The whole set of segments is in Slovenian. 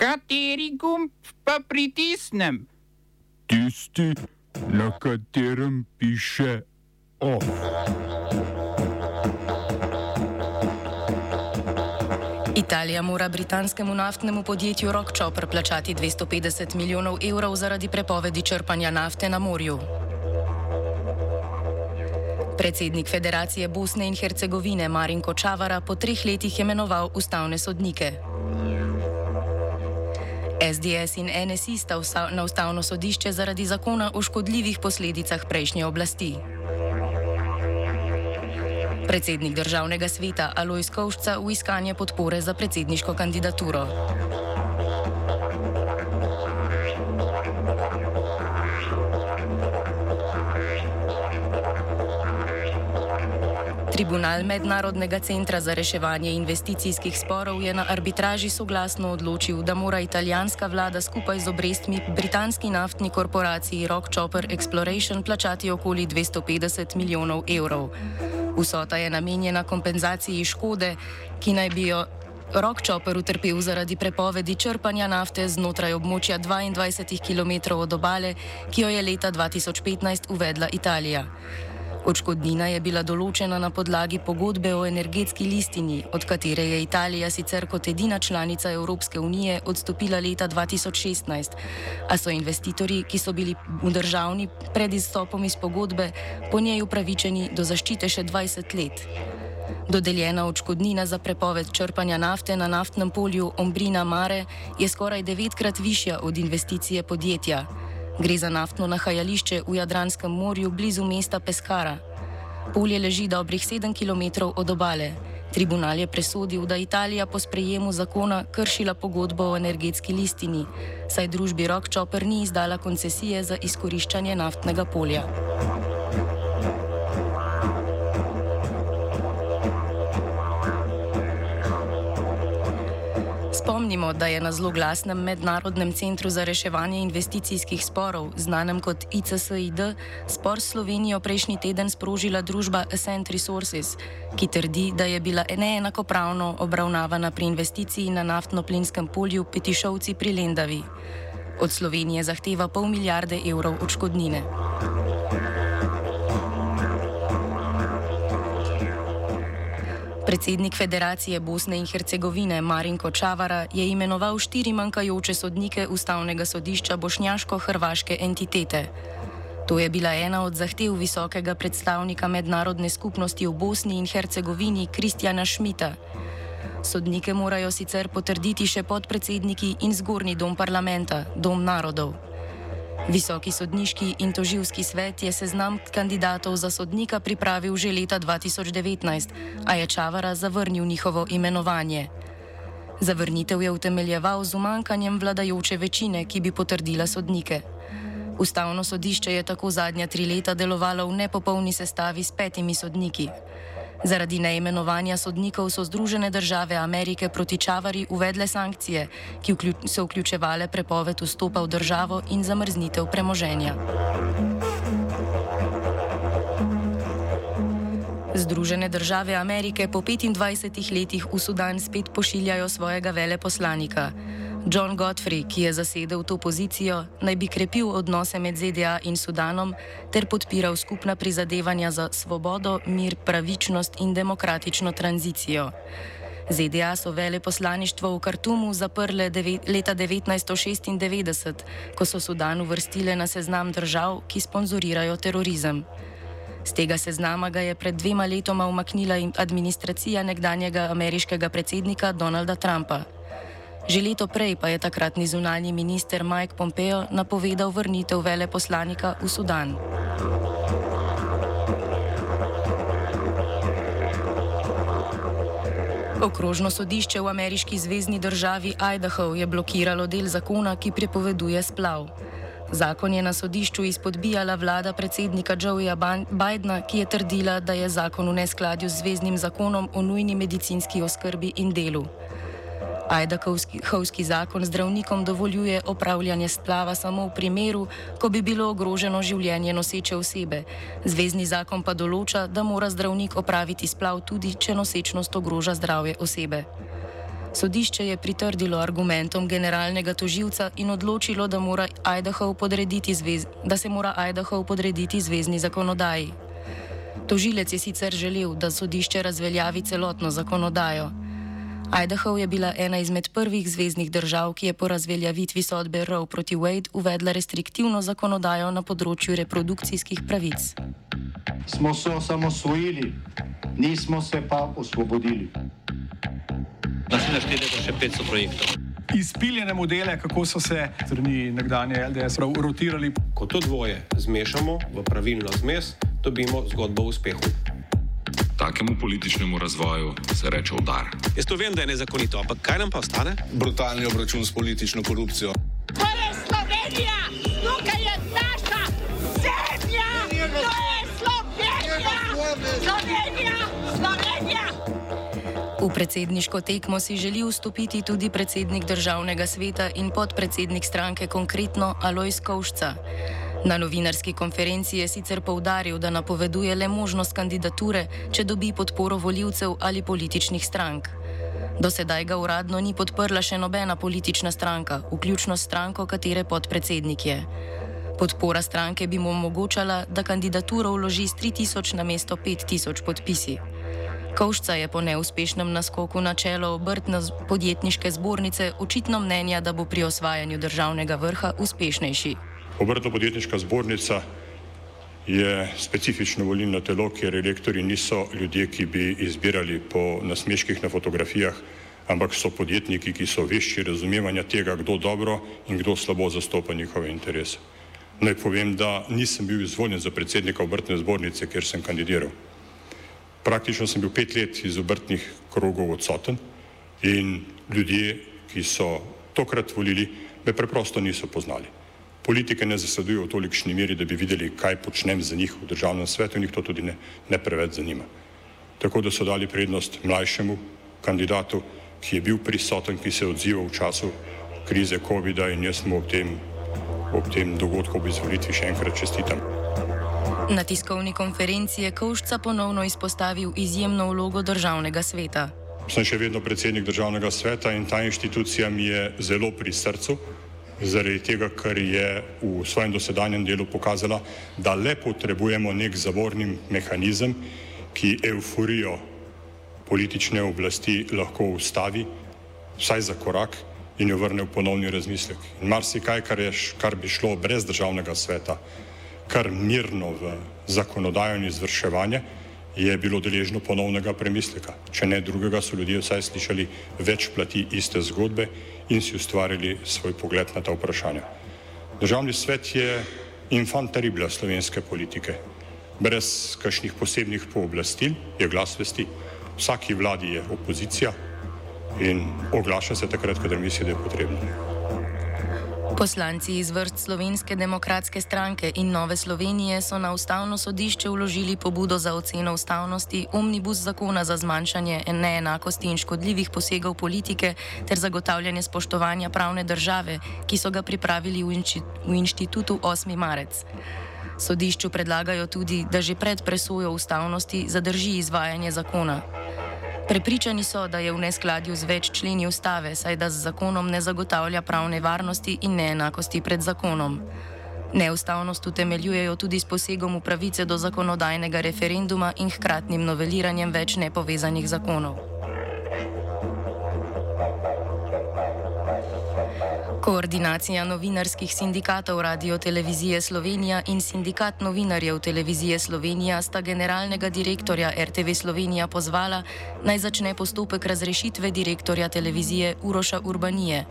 Kateri gumb pa pritisnem? Tisti, na katerem piše OF. Italija mora britanskemu naftnemu podjetju Rockchopper plačati 250 milijonov evrov zaradi prepovedi črpanja nafte na morju. Predsednik Federacije Bosne in Hercegovine Marinko Čavara po treh letih imenoval ustavne sodnike. SDS in NSI sta na ustavno sodišče zaradi zakona o škodljivih posledicah prejšnje oblasti. Predsednik državnega sveta Alois Kovšca v iskanje podpore za predsedniško kandidaturo. Tribunal Mednarodnega centra za reševanje investicijskih sporov je na arbitraži soglasno odločil, da mora italijanska vlada skupaj z obrestmi britanski naftni korporaciji Rockchopper Exploration plačati okoli 250 milijonov evrov. Vsota je namenjena kompenzaciji škode, ki naj bi jo Rockchopper utrpel zaradi prepovedi črpanja nafte znotraj območja 22 km od obale, ki jo je leta 2015 uvedla Italija. Odškodnina je bila določena na podlagi pogodbe o energetski listini, od katere je Italija sicer kot edina članica Evropske unije odstopila leta 2016, a so investitorji, ki so bili v državni pred izstopom iz pogodbe, po njej upravičeni do zaščite še 20 let. Dodeljena odškodnina za prepoved črpanja nafte na naftnem polju Ombrina Mare je skoraj devetkrat višja od investicije podjetja. Gre za naftno nahajališče v Jadranskem morju blizu mesta Peskara. Polje leži dobrih 7 km od obale. Tribunal je presodil, da Italija po sprejemu zakona kršila pogodbo o energetski listini, saj družbi Rockchopper ni izdala koncesije za izkoriščanje naftnega polja. Spomnimo, da je na zelo glasnem Mednarodnem centru za reševanje investicijskih sporov, znanem kot ICSID, spor s Slovenijo prejšnji teden sprožila družba Ascent Resources, ki trdi, da je bila neenakopravno obravnavana pri investiciji na naftno-plinskem polju Petišovci pri Lendavi. Od Slovenije zahteva pol milijarde evrov odškodnine. Predsednik Federacije Bosne in Hercegovine Marinko Čavara je imenoval štiri manjkajoče sodnike Ustavnega sodišča bošnjaško-hrvaške entitete. To je bila ena od zahtev visokega predstavnika mednarodne skupnosti v Bosni in Hercegovini Kristjana Šmita. Sodnike morajo sicer potrditi še podpredsedniki in zgornji dom parlamenta, dom narodov. Visoki sodniški in toživski svet je seznam kandidatov za sodnika pripravil že leta 2019, a je Čavara zavrnil njihovo imenovanje. Zavrnitev je utemeljeval z umankanjem vladajoče večine, ki bi potrdila sodnike. Ustavno sodišče je tako zadnja tri leta delovalo v nepopolni sestavi s petimi sodniki. Zaradi neimenovanja sodnikov so Združene države Amerike proti Čavari uvedle sankcije, ki so vključevale prepoved vstopa v državo in zamrznitev premoženja. Združene države Amerike po 25 letih v Sudan spet pošiljajo svojega veleposlanika. John Godfrey, ki je zasedel to pozicijo, naj bi krepil odnose med ZDA in Sudanom ter podpiral skupna prizadevanja za svobodo, mir, pravičnost in demokratično tranzicijo. ZDA so veleposlaništvo v Kartumu zaprle leta 1996, ko so Sudan uvrstile na seznam držav, ki sponzorirajo terorizem. Z tega seznama ga je pred dvema letoma umaknila administracija nekdanjega ameriškega predsednika Donalda Trumpa. Že leto prej pa je takratni zunanji minister Mike Pompeo napovedal vrnitev veleposlanika v Sudan. Okrožno sodišče v ameriški zvezdni državi Idaho je blokiralo del zakona, ki prepoveduje splav. Zakon je na sodišču izpodbijala vlada predsednika Joeja Bidna, ki je trdila, da je zakon v neskladju z zvezdnim zakonom o nujni medicinski oskrbi in delu. Ajdakovski zakon zdravnikom dovoljuje opravljanje splava samo v primeru, ko bi bilo ogroženo življenje noseče osebe. Zvezdni zakon pa določa, da mora zdravnik opraviti splav tudi, če nosečnost ogroža zdravje osebe. Sodišče je pritrdilo argumentom generalnega toživca in odločilo, da, mora zvez, da se mora Idaho podrediti zvezdni zakonodaji. Tožilec je sicer želel, da sodišče razveljavi celotno zakonodajo. Idaho je bila ena izmed prvih zvezdnih držav, ki je po razveljavitvi sodbe Roe proti Wade uvedla restriktivno zakonodajo na področju reprodukcijskih pravic. Smo se osamosvojili, nismo se pa osvobodili. Naslednje število je še 500 projektov. Izpiljene modele, kako so se strani nekdanje LDS rotirali. Ko to dvoje zmešamo v pravilno zmes, dobimo zgodbo o uspehu. Takemu političnemu razvoju se reče udar. Jaz to vem, da je nezakonito, ampak kaj nam pa ostane? Brutalni obračun s politično korupcijo. To je Slovenija, tukaj je naša zemlja, to je Slovenija, Slovenija, Slovenija. V predsedniško tekmo si želi vstopiti tudi predsednik državnega sveta in podpredsednik stranke konkretno Alojs Kovšca. Na novinarski konferenci je sicer povdaril, da napoveduje le možnost kandidature, če dobi podporo voljivcev ali političnih strank. Do sedaj ga uradno ni podprla še nobena politična stranka, vključno s stranko, katere podpredsednik je. Podpora stranke bi mu omogočala, da kandidaturo vloži s 3000 na mesto 5000 podpisi. Kovšca je po neuspešnem naskoku na čelo obrtne podjetniške zbornice očitno mnenja, da bo pri osvajanju državnega vrha uspešnejši. Obrtno-podjetniška zbornica je specifično volilno telo, kjer elektori niso ljudje, ki bi izbirali po nasmeških na fotografijah, ampak so podjetniki, ki so vešči razumevanja tega, kdo dobro in kdo slabo zastopa njihove interese. Naj povem, da nisem bil izvoljen za predsednika obrtne zbornice, kjer sem kandidiral. Praktično sem bil pet let iz obrtnih krogov odsoten in ljudje, ki so tokrat volili, me preprosto niso poznali. Politike ne zasledujejo v tolikšni meri, da bi videli, kaj počnem za njih v državnem svetu in jih to tudi ne, ne preveč zanima. Tako da so dali prednost mlajšemu kandidatu, ki je bil prisoten, ki se je odzival v času krize COVID-a in jaz mu ob tem, ob tem dogodku ob izvolitvi še enkrat čestitam. Na tiskovni konferenci je Kovšca ponovno izpostavil izjemno vlogo državnega sveta. Sem še vedno predsednik državnega sveta in ta inštitucija mi je zelo pri srcu, zaradi tega, ker je v svojem dosedanjem delu pokazala, da le potrebujemo nek zavorni mehanizem, ki euforijo politične oblasti lahko ustavi, vsaj za korak in jo vrne v ponovni razmislek. In marsikaj, kar, je, kar bi šlo brez državnega sveta, kar mirno v zakonodajo in izvrševanje, je bilo deležno ponovnega premisleka. Če ne drugega, so ljudje vsaj slišali več plati iste zgodbe in si ustvarili svoj pogled na ta vprašanja. Državni svet je infant terrible slovenske politike. Brez kakšnih posebnih pooblastil je glas vesti. Vsaki vladi je opozicija in oglaša se takrat, kadar misli, da je potrebno. Poslanci iz vrst Slovenske demokratske stranke in Nove Slovenije so na ustavno sodišče vložili pobudo za oceno ustavnosti omnibus zakona za zmanjšanje neenakosti in škodljivih posegov politike ter zagotavljanje spoštovanja pravne države, ki so ga pripravili v, inči, v inštitutu 8. marec. Sodišču predlagajo tudi, da že pred presojo ustavnosti zadrži izvajanje zakona. Prepričani so, da je v neskladju z več členi ustave, saj da z zakonom ne zagotavlja pravne varnosti in neenakosti pred zakonom. Neustavnost utemeljujejo tudi s posegom v pravice do zakonodajnega referenduma in hkratnim noveliranjem več nepovezanih zakonov. Koordinacija novinarskih sindikatov Radio Televizije Slovenija in sindikat novinarjev Televizije Slovenija sta generalnega direktorja RTV Slovenija pozvala naj začne postopek razrešitve direktorja televizije Uroša Urbanije.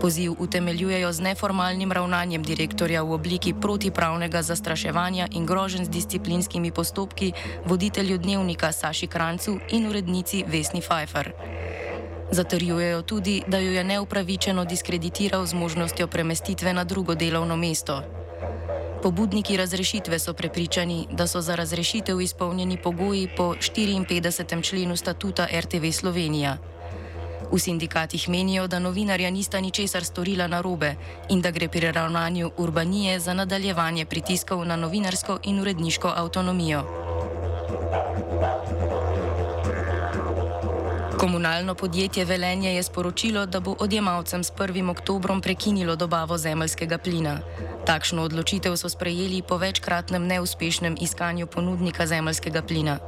Poziv utemeljujejo z neformalnim ravnanjem direktorja v obliki protipravnega zastraševanja in grožen z disciplinskimi postopki voditelju dnevnika Saši Krancu in urednici Vesni Pfeiffer. Zatrjujejo tudi, da jo je neupravičeno diskreditiral z možnostjo premestitve na drugo delovno mesto. Pobudniki razrešitve so prepričani, da so za razrešitev izpolnjeni pogoji po 54. členu statuta RTV Slovenija. V sindikatih menijo, da novinarja nista ničesar storila na robe in da gre pri ravnanju urbanije za nadaljevanje pritiskov na novinarsko in uredniško avtonomijo. Komunalno podjetje Velenje je sporočilo, da bo odjemalcem s 1. oktobrom prekinilo dobavo zemljskega plina. Takšno odločitev so sprejeli po večkratnem neuspešnem iskanju ponudnika zemljskega plina.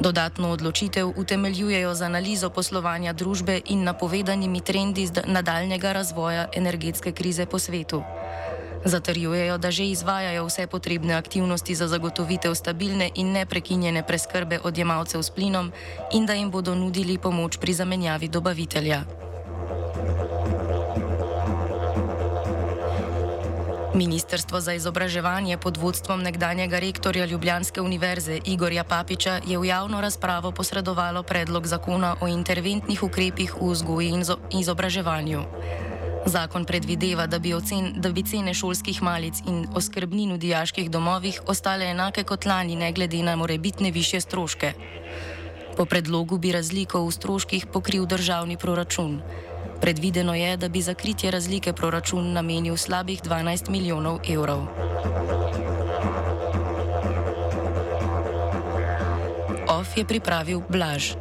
Dodatno odločitev utemeljujejo z analizo poslovanja družbe in napovedanimi trendi nadaljnega razvoja energetske krize po svetu. Zatrjujejo, da že izvajajo vse potrebne aktivnosti za zagotovitev stabilne in neprekinjene preskrbe odjemalcev s plinom in da jim bodo nudili pomoč pri zamenjavi dobavitelja. Ministrstvo za izobraževanje pod vodstvom nekdanjega rektorja Ljubljanske univerze Igorja Papiča je v javno razpravo posredovalo predlog zakona o interventnih ukrepih v vzgoji in izobraževanju. Zakon predvideva, da bi, ocen, da bi cene šolskih malic in oskrbnin v dijaških domovih ostale enake kot lani, ne glede na morebitne više stroške. Po predlogu bi razliko v stroških pokril državni proračun. Predvideno je, da bi za kritje razlike proračun namenil slabih 12 milijonov evrov. OF je pripravil Blaž.